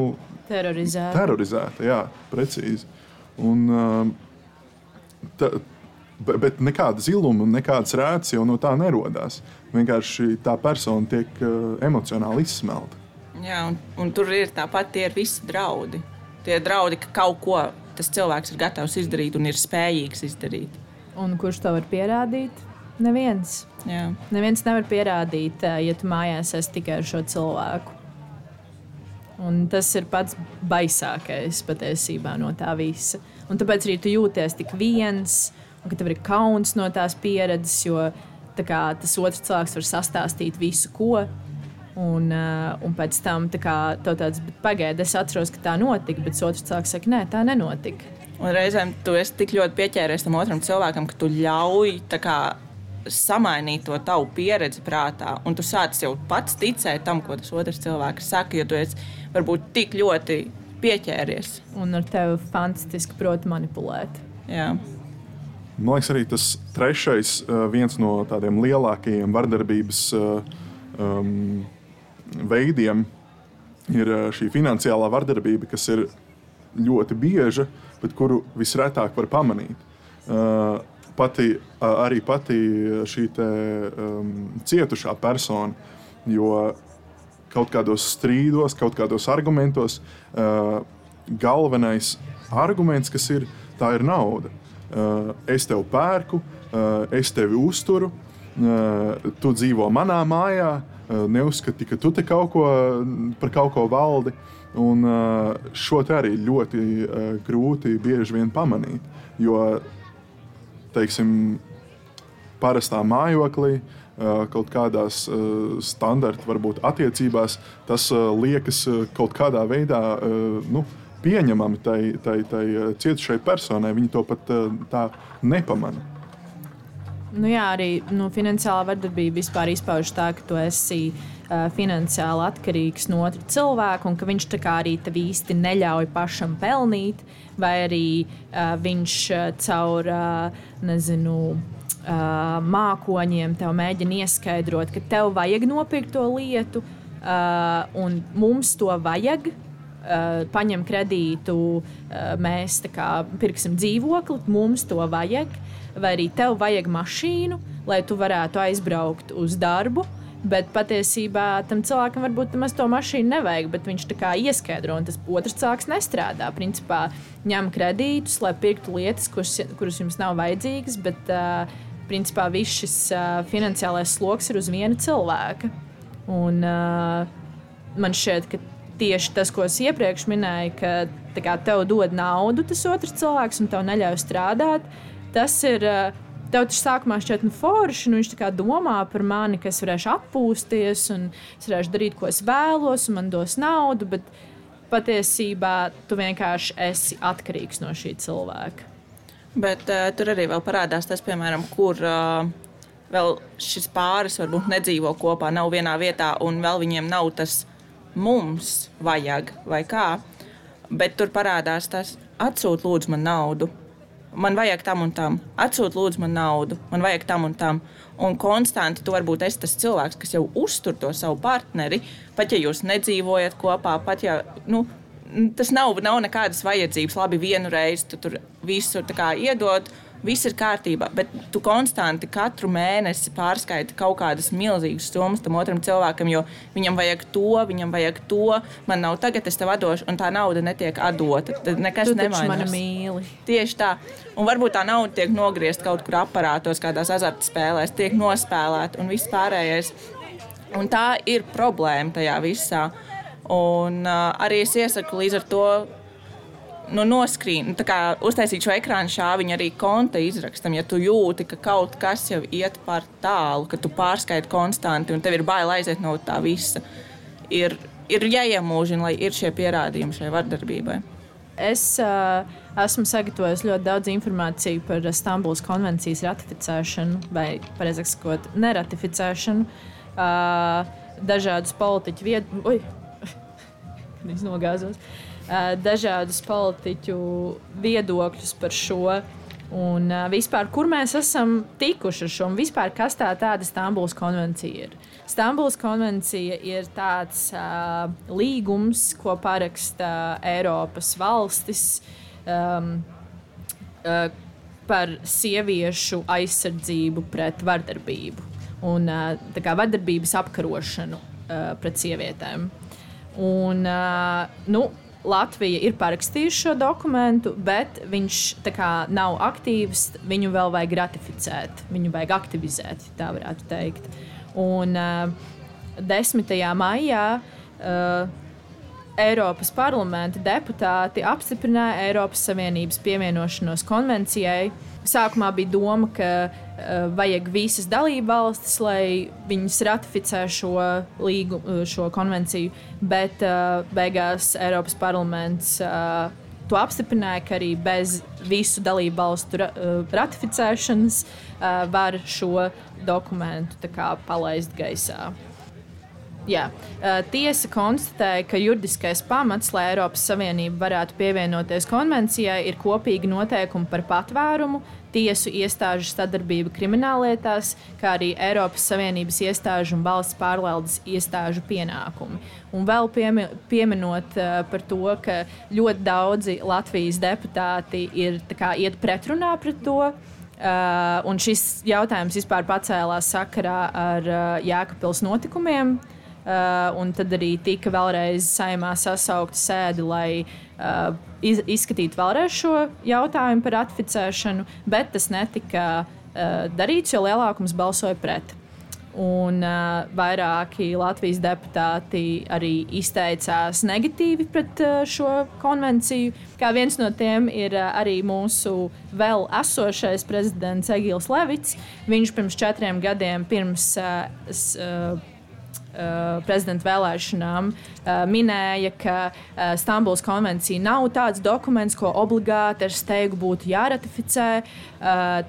terorizēta. Terorizēta, jā, precīzi. Un, ta, bet nekāda ziluma, nekādas rētas jau no tā nerodās. Vienkārši tā persona tiek uh, emocionāli izsmelta. Jā, un, un tur ir tāpat tie ir visi draudi. Tie draudi, ka kaut ko tas cilvēks ir gatavs izdarīt un ir spējīgs izdarīt. Un kurš to var pierādīt? Neviens. Jā. Neviens nevar pierādīt, eh, ja tu mājās esi tikai ar šo cilvēku. Un tas ir pats baisākais patiesībā no tā visa. Un tāpēc arī tu jūties tik viens, un ka tev ir kauns no tās pieredzes, jo kā, tas otrs cilvēks var sastāstīt visu, ko. Un, uh, un pēc tam tā kā, tāds pagaidi, es atceros, ka tā notika, bet otrs cilvēks saka, nē, tā nenotika. Un reizēm tu esi tik ļoti pieķēries tam otram cilvēkam, ka tu ļauj kā, samainīt to tavu pieredzi prātā. Un tu sāc jau pats ticēt tam, ko tas otrs cilvēks saka, jo tu esi varbūt tik ļoti pieķēries. Un ar tevi fantastiski prot manipulēt. Jā. Man liekas, arī tas trešais, eh, viens no tādiem lielākajiem vardarbības eh, um, veidiem, ir eh, šī finansiālā vardarbība, kas ir ļoti bieža, bet kuru visretāk var pamanīt. Uh, pati, uh, arī pati šī te, um, cietušā persona, jo kaut kādos strīdos, kaut kādos argumentos, uh, galvenais arguments, kas ir, tā ir nauda. Eh, es tevi pērku, eh, es tevi uzturu, eh, tu dzīvo manā mājā, neuzskati, ka tu te kaut ko par kaut ko valdi. Un šo te arī ļoti grūti bieži vien pamanīt. Jo, teiksim, parastā mājoklī, kaut kādās standarta, varbūt attiecībās, tas liekas kaut kādā veidā nu, pieņemami tai, tai, tai eh, cietušai personai. Viņi to pat eh, tā nepamana. Nu, jā, arī nu, finansiālā vardarbība vispār izpaužas tā, ka tu esi uh, finansiāli atkarīgs no otra cilvēka, un ka viņš arī tev īsti neļauj pašam pelnīt, vai arī uh, viņš uh, caur uh, nezinu, uh, mākoņiem tev mēģina ieskaidrot, ka tev vajag nopirkt to lietu, uh, un mums to vajag. Uh, paņem kredītu, uh, mēs kā, pirksim dzīvokli, mums to vajag. Vai arī tev vajag mašīnu, lai tu varētu aizbraukt uz darbu. Bet patiesībā tam cilvēkam varbūt nemaz to mašīnu nevajag, bet viņš tā kā ieskaidro, un tas otrs cilvēks nestrādā. Principā ņem kredītus, lai pirktu lietas, kuras, kuras jums nav vajadzīgas, bet uh, principā viss šis uh, finansiālais sloks ir uz viena cilvēka. Un, uh, man šķiet, ka tieši tas, ko es iepriekš minēju, ka kā, tev dod naudu tas otrs cilvēks un tev neļauj strādāt, tas ir. Eh, tev tas sākumā šķiet, nu, forši, nu, viņš domā par mani, ka es varēšu atpūsties, un es varēšu darīt, ko es vēlos, un man dos naudu, bet patiesībā tu vienkārši esi atkarīgs no šī cilvēka. Bet uh, tur arī parādās tas, piemēram, kur uh, vēl šis pāris varbūt nedzīvo kopā, nav vienā vietā, un vēl viņiem nav tas mums vajag vai kā. Bet tur parādās tas, atsūt lūdzu man naudu man vajag tam un tam, atsūti lūdzu man naudu, man vajag tam un tam. Un konstanti tu varbūt esi tas cilvēks, kas jau uztur to savu partneri, pat ja jūs nedzīvojat kopā, pat ja. Nu, Tas nav, nav nekādas vajadzības. Labi, vienu reizi tu tur visur iedod, viss ir kārtībā, bet tu konstanti katru mēnesi pārskaiti kaut kādas milzīgas summas tam otram cilvēkam, jo viņam vajag to, viņam vajag to, man nav tagad, es tev došu, un tā nauda netiek atdota. Tad nekas nemainās. Tieši tā. Un varbūt tā nauda tiek nogriezta kaut kur aparātos, kādās azartspēlēs, tiek nospēlēta un viss pārējais. Un tā ir problēma tajā visā. Un uh, arī es iesaku līdz ar to nu, noskrīt, nu, uztaisīt šo ekrānu šāviņu arī konta izrakstam. Ja tu jūti, ka kaut kas jau iet par tālu, ka tu pārskaiti konstanti un tev ir bail aiziet no tā visa, ir, ir jāiemūžina, lai ir šie pierādījumi šai vardarbībai. Es uh, esmu sagatavojis ļoti daudz informācijas par Stambulas konvencijas ratificēšanu, vai, precīzāk sakot, neratificēšanu. Uh, dažādus politiķu viedokļus, viņas nogāzos. Uh, dažādus politiķu viedokļus par šo. Un vispār, kur mēs esam tikuši ar šo, un vispār, kas tā tāda Stambulas konvencija ir? Stambulas konvencija ir tāds uh, līgums, ko paraksta Eiropas valstis um, uh, par sieviešu aizsardzību pret vardarbību un uh, vardarbības apkarošanu uh, pret sievietēm. Un, uh, nu, Latvija ir parakstījusi šo dokumentu, bet viņš kā, nav aktīvs. Viņu vēl vajag ratificēt, viņu vajag aktivizēt, tā varētu teikt. Un uh, 10. maijā uh, Eiropas parlamenta deputāti apstiprināja Eiropas Savienības pievienošanos konvencijai. Sākumā bija doma, ka uh, vajag visas dalību valstis, lai viņas ratificē šo, līgu, šo konvenciju, bet uh, beigās Eiropas parlaments to apstiprināja, ka arī bez visu dalību valstu ra ratificēšanas var šo dokumentu kā, palaist gaisā. Jā. Tiesa konstatēja, ka juridiskais pamats, lai Eiropas Savienība varētu pievienoties konvencijai, ir kopīgi noteikumi par patvērumu, tiesu iestāžu sadarbību krimināllietās, kā arī Eiropas Savienības iestāžu un valsts pārvaldes iestāžu pienākumi. Un vēl piemi, pieminot uh, par to, ka ļoti daudzi Latvijas deputāti ir kā, iet pretrunā pret to. Uh, un šis jautājums vispār pacēlās sakarā ar uh, Jēkabpils notikumiem. Uh, un tad arī tika vēlreiz saimā sasaukta sēde, lai uh, iz, izskatītu vēlreiz šo jautājumu par ratificēšanu, bet tas netika uh, darīts, jo lielākums balsoja pret. Un uh, vairāki Latvijas deputāti arī izteicās negatīvi pret uh, šo konvenciju. Kā viens no tiem ir uh, arī mūsu vēl esošais prezidents Egils Levits. Viņš pirms četriem gadiem, pirms uh, s, uh, uh, prezidenta vēlēšanām, uh, minēja, ka uh, Stambulas konvencija nav tāds dokuments, ko obligāti ar steigu būtu jāratificē,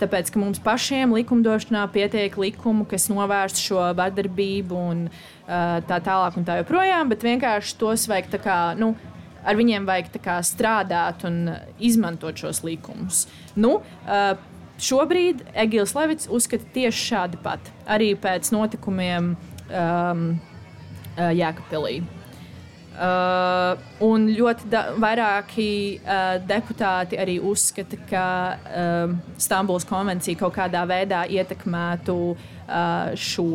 tāpēc ka mums pašiem likumdošanā pietiek likumu, kas novērst šo vardarbību un tā tālāk un tā joprojām, bet vienkārši tos vajag tā kā. Nu, Ar viņiem vajag kā, strādāt un izmantot šos likumus. Nu, uh, Šobrīd Egils Levits uzskata tieši šādi pat, arī pēc notikumiem um, uh, Jēkabpilī. Uh, un ļoti da, vairāki uh, deputāti arī uzskata, ka uh, Stambulas konvencija kaut kādā veidā ietekmētu uh, šo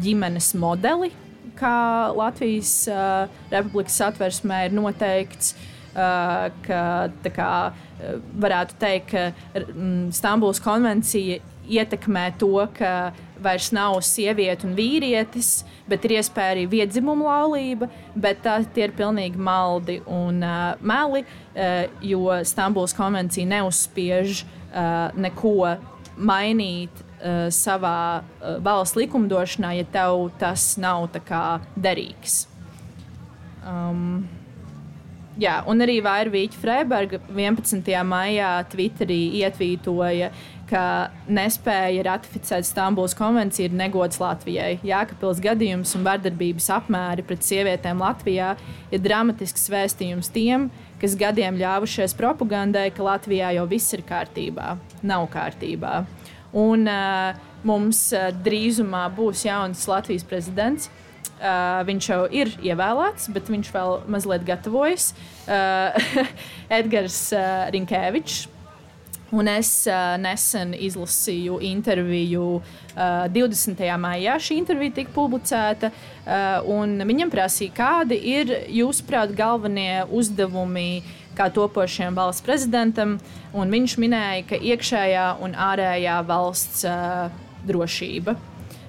ģimenes modeli, kā Latvijas uh, Republikas satversmē ir noteikts. Uh, ka kā, varētu teikt, ka mm, Stambulas konvencija ietekmē to, ka vairs nav sieviete un vīrietis, bet ir iespēja arī viedzimuma laulība, bet tā, tie ir pilnīgi maldi un uh, meli, uh, jo Stambulas konvencija neuzspiež uh, neko mainīt uh, savā uh, valsts likumdošanā, ja tev tas nav derīgs. Um, Jā, un arī Vairvīķa Freiberga 11. maijā Twitterī ietvītoja, ka nespēja ratificēt Stambulas konvenciju ir negods Latvijai. Jākapils gadījums un vardarbības apmēri pret sievietēm Latvijā ir dramatisks vēstījums tiem, kas gadiem ļāvušies propagandai, ka Latvijā jau viss ir kārtībā. Nav kārtībā. Un uh, mums uh, drīzumā būs jauns Latvijas prezidents. Uh, viņš jau ir ievēlēts, bet viņš vēl mazliet gatavojas. Uh, Edgars uh, Rinkēvičs. Un es uh, nesen izlasīju interviju uh, 20. maijā. Šī intervija tika publicēta. Uh, viņam prasīja, kādi ir jūsuprāt galvenie uzdevumi kā topošajam valsts prezidentam. Viņš minēja, ka iekšējā un ārējā valsts uh, drošība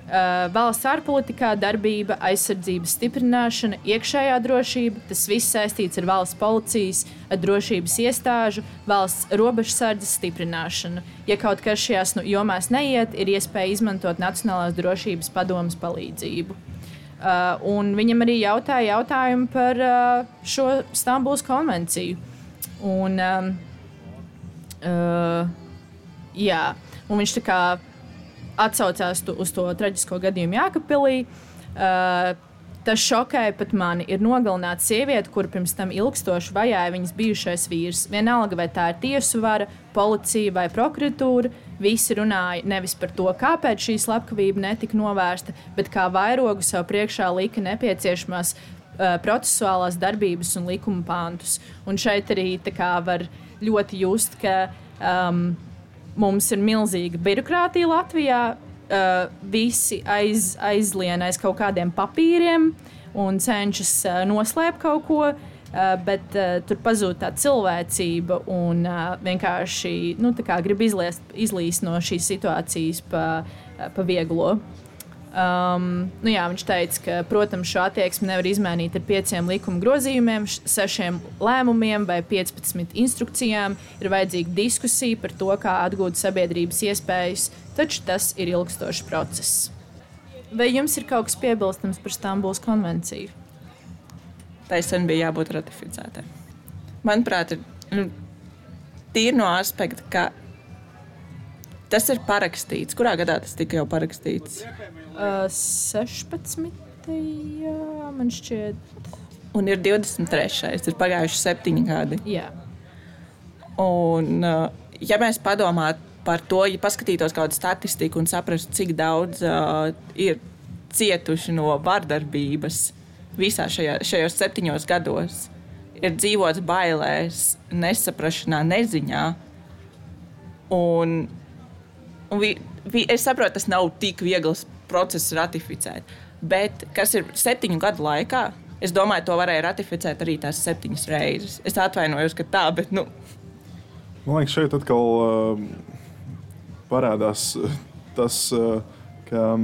valsts ārpolitikā darbība, aizsardzības stiprināšana, iekšējā drošība. Tas viss saistīts ar valsts policijas, ar drošības iestāžu, valsts robežsardzes stiprināšanu. Ja kaut kas šajās nu, jomās neiet, ir iespēja izmantot Nacionālās drošības padomus palīdzību. Uh, viņam arī jautāja jautājumu par uh, šo Stambulas konvenciju. Un, um, uh, jā, un viņš tā kā atsaucās uz to traģisko gadījumu Jākapilī. Uh, Tas šokēja pat mani. Ir nogalināta sieviete, kur pirms tam ilgstoši vajāja viņas bijušais vīrs. Vienalga, vai tā ir tiesu vara, policija vai prokuratūra, visi runāja nevis par to, kāpēc šī slepkavība netika novērsta, bet kā vairogu sev priekšā lika nepieciešamās uh, procesuālās darbības un likuma pāntus. Un šeit arī var ļoti just, ka um, Mums ir milzīga birokrātija Latvijā. Uh, visi aiz, aizlien aiz kaut kādiem papīriem un cenšas uh, noslēpt kaut ko, uh, bet uh, tur pazūd tā cilvēcība un uh, vienkārši nu, grib izliest, izlīst no šīs situācijas pa, uh, pa vieglo. Um, nu jā, viņš teica, ka, protams, šo attieksmi nevar izmainīt ar pieciem likuma grozījumiem, sešiem lēmumiem vai 15 instrukcijām. Ir vajadzīga diskusija par to, kā atgūt sabiedrības iespējas, taču tas ir ilgstošs process. Vai jums ir kaut kas piebilstams par Stambulas konvenciju? Tai sen bija jābūt ratificētai. Manuprāt, ir nu, tīri no aspekta, ka tas ir parakstīts. Kurā gadā tas tika jau parakstīts? Uh, 16. Jā, man šķiet. Un ir 23. ir pagājuši septiņi gadi. Jā. Un, uh, ja mēs padomātu par to, ja paskatītos kādu statistiku un saprastu, cik daudz uh, ir cietuši no vardarbības visā šajā, šajos septiņos gados, ir dzīvots bailēs, nesaprašanā, neziņā. Un, un vi, vi, es saprotu, tas nav tik viegls procesu ratificēt. Bet kas ir septiņu gadu laikā, es domāju, to varēja ratificēt arī tās septiņas reizes. Es atvainojos, ka tā, bet. Nu. Man liekas, šeit atkal uh, parādās tas, uh, ka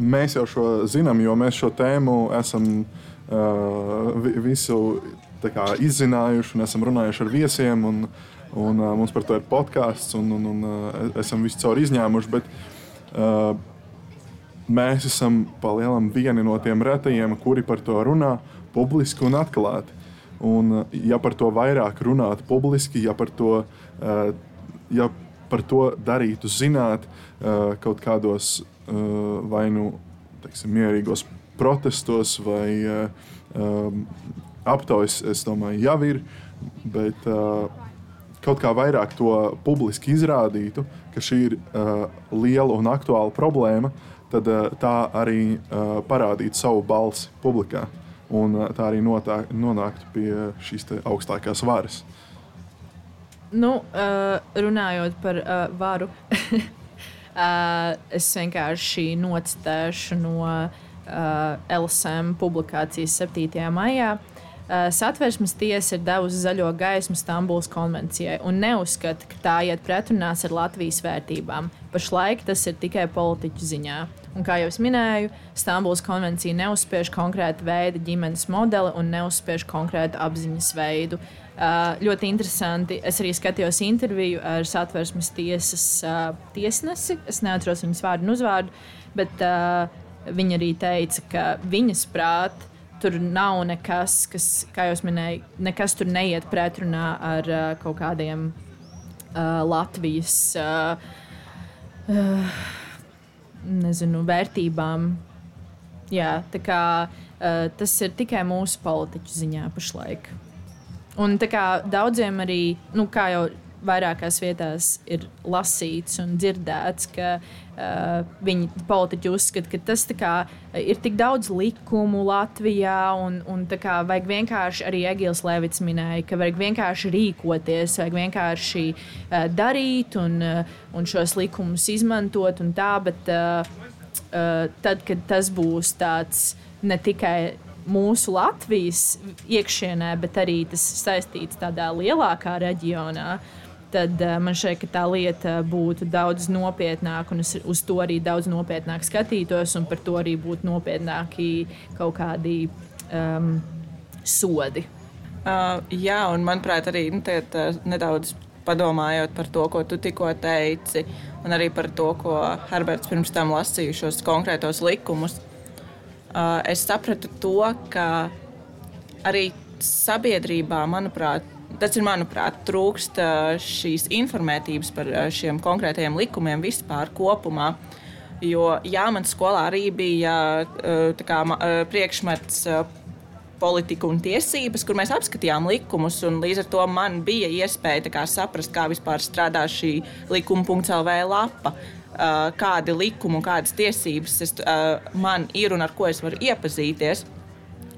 mēs jau šo zinām, jo mēs šo tēmu esam uh, visu kā, izzinājuši un esam runājuši ar viesiem. Un, un, uh, mums par to ir podkāsts, un, un, un uh, esam visu caur izņēmuši. Bet, uh, mēs esam palielam vieni no tiem retajiem, kuri par to runā publiski un atklāti. Un, ja par to vairāk runātu publiski, ja par to, ja par to darītu zināt kaut kādos vai nu teiksim, mierīgos protestos vai aptaujas, es domāju, jau ir. Bet kaut kā vairāk to publiski izrādītu, ka šī ir liela un aktuāla problēma, tad tā arī parādītu savu balsi publikā un tā arī notā, nonāktu pie šīs augstākās varas. Nu, uh, runājot par uh, varu, uh, es vienkārši nocitēšu no uh, LSM publikācijas 7. maijā. Uh, Satversmes tiesa ir devusi zaļo gaismu Stambulas konvencijai un neuzskata, ka tā iet pretrunās ar Latvijas vērtībām. Pašlaik tas ir tikai politiķu ziņā. Un, kā jau minēju, Stambulas konvencija neuzspiež konkrētu veidu ģimenes modeli un neuzspiež konkrētu apziņas veidu. Uh, ļoti interesanti. Es arī skatījos interviju ar satversmes tiesas uh, tiesnesi. Es neatceros viņas vārdu un uzvārdu, bet viņa arī teica, ka viņas prāt tur nav nekas, kas, kā jau minēju, nekas tur neiet pretrunā ar uh, kaut kādiem uh, Latvijas. Uh, uh, nezinu, vērtībām. Jā, kā, uh, tas ir tikai mūsu politiķu ziņā pašlaik. Un kā, daudziem arī, nu, kā jau vairākās vietās ir lasīts un dzirdēts, ka uh, viņi politiķi uzskata, ka tas kā, ir tik daudz likumu Latvijā, un, un kā, vajag vienkārši arī Egils Levits minēja, ka vajag vienkārši rīkoties, vajag vienkārši uh, darīt un, uh, un šos likumus izmantot un tā, bet uh, uh, tad, kad tas būs tāds ne tikai mūsu Latvijas iekšienē, bet arī tas saistīts tādā lielākā reģionā. Tad uh, man šķiet, ka tā lieta būtu daudz nopietnāka, un es uz to arī daudz nopietnāk skatītos, un par to arī būtu nopietnāki kaut kādi um, sodi. Uh, jā, un manuprāt, arī nu, tiet, uh, nedaudz padomājot par to, ko tu tikko teici, un arī par to, ko Herberts pirms tam lasīja šos konkrētos likumus, uh, es sapratu to, ka arī sabiedrībā, manuprāt, tas ir, manuprāt, trūkst šīs informētības par šiem konkrētajiem likumiem vispār kopumā. Jo jā, man skolā arī bija kā, priekšmets politika un tiesības, kur mēs apskatījām likumus. Līdz ar to man bija iespēja kā, saprast, kā vispār strādā šī likuma.CLV lapa. Kādi likumi un kādas tiesības es, man ir un ar ko es varu iepazīties.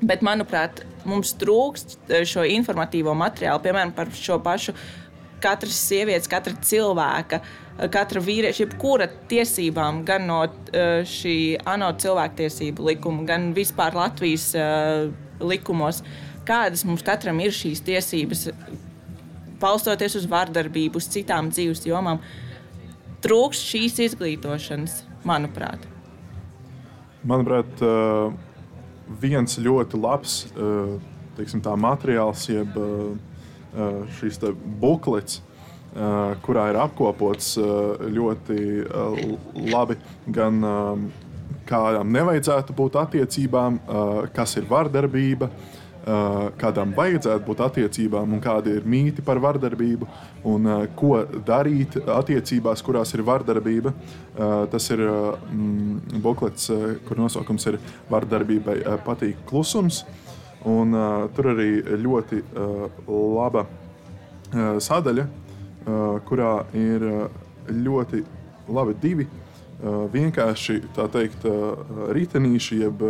Bet, manuprāt, mums trūkst eh, šo informatīvo materiālu, piemēram, par šo pašu katras sievietes, katra cilvēka, eh, katra vīrieša, jebkura tiesībām, gan no eh, šī ANO cilvēktiesību likuma, gan vispār Latvijas likumos, kādas mums katram ir šīs tiesības, balstoties uz vardarbību, uz citām dzīves jomām. Trūkst šīs izglītošanas, manuprāt. Manuprāt, uh viens ļoti labs eh, teiksim, materiāls, jeb eh, eh, šīs buklets, kurā ir apkopots ļoti labi gan kādām nevajadzētu būt attiecībām, kas ir vardarbība, kādām vajadzētu būt attiecībām, un kādi ir mīti par vardarbību, un uh, ko darīt attiecībās, kurās ir vardarbība. Uh, tas ir mm, buklets, kur nosaukums ir Vardarbībai patīk klusums. Un, tur arī ļoti laba sadaļa, kurā ir ļoti labi divi vienkārši teikt, uh, ritenīši, jeb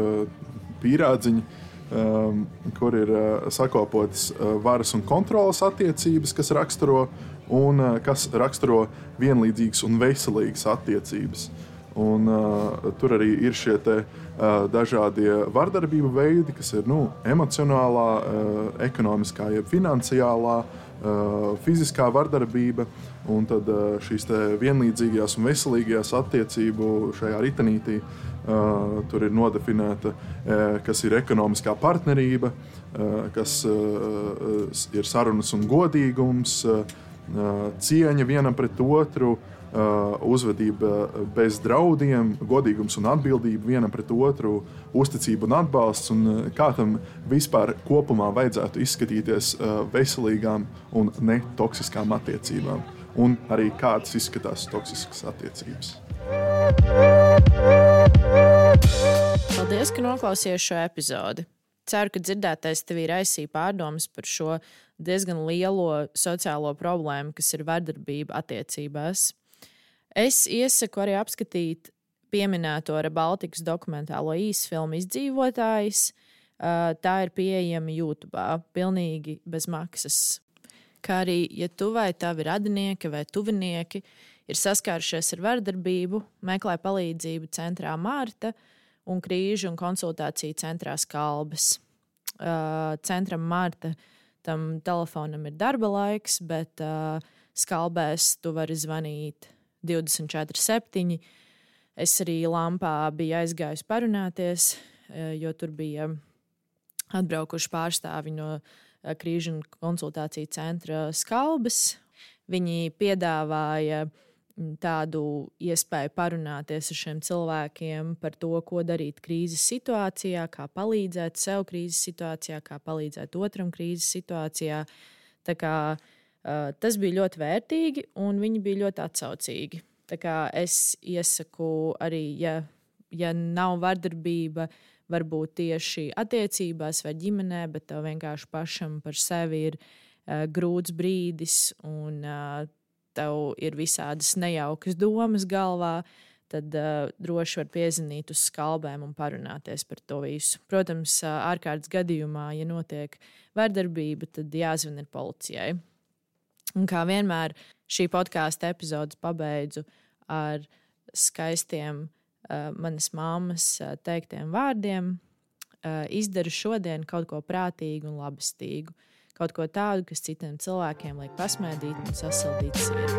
pīrādziņi, um, kur ir uh, sakopotas uh, varas un kontrolas attiecības, kas raksturo, un uh, kas raksturo vienlīdzīgas un veselīgas attiecības. Un, uh, tur arī ir šie te, uh, dažādie vardarbību veidi, kas ir nu, emocionālā, uh, ekonomiskā, jeb finansiālā, uh, fiziskā vardarbība. Un tad uh, šīs vienlīdzīgās un veselīgās attiecību šajā ritenītī uh, Uh, tur ir nodefinēta, uh, kas ir ekonomiskā partnerība, uh, kas ir sarunas un godīgums, cieņa vienam pret otru, uzvedība bez draudiem, godīgums un atbildība vienam pret otru, uzticība un atbalsts. Un kā tam vispār kopumā vajadzētu izskatīties veselīgām un netoksiskām attiecībām, un arī kādas izskatās toksiskas attiecības. Paldies, ka noklausījāties šo epizodi. Ceru, ka dzirdētais tev ir aizsīja pārdomas par šo diezgan lielo sociālo problēmu, kas ir vardarbība attiecībās. Es iesaku arī apskatīt pieminēto Baltikas dokumentālo īsfilmu izdzīvotājs. Tā ir pieejama YouTube, pilnīgi bez maksas. Kā arī, ja tu vai tavi radinieki vai tuvinieki ir saskārušies ar vardarbību, meklē palīdzību centrā Mārta un krīžu un konsultāciju centrā Skalbes. Centram Mārta tam telefonam ir darba laiks, bet Skalbēs tu vari zvanīt 24, 7. Es arī Lampā biju aizgājis parunāties, jo tur bija atbraukuši pārstāvi no krīžu un konsultāciju centra Skalbes. Viņi piedāvāja uh, tādu iespēju parunāties ar šiem cilvēkiem par to, ko darīt krīzes situācijā, kā palīdzēt sev krīzes situācijā, kā palīdzēt otram krīzes situācijā. Kā, uh, tas bija ļoti vērtīgi, un viņi bija ļoti atsaucīgi. Es iesaku arī, ja, ja nav vardarbība, varbūt tieši attiecībās vai ģimenē, bet tev vienkārši pašam par sevi ir uh, grūts brīdis. Un, uh, tev ir visādas nejaukas domas galvā, tad uh, droši var piezvanīt uz skalbēm un parunāties par to visu. Protams, uh, ārkārtas gadījumā, ja notiek vardarbība, tad jāzvan ir policijai. Un kā vienmēr šī podkāstu epizodes pabeidzu ar skaistiem uh, manas mammas uh, teiktiem vārdiem. Uh, izdaru šodien kaut ko prātīgu un labestīgu kaut ko tādu, kas citiem cilvēkiem liek pasmēdīt un sasildīt sirdi.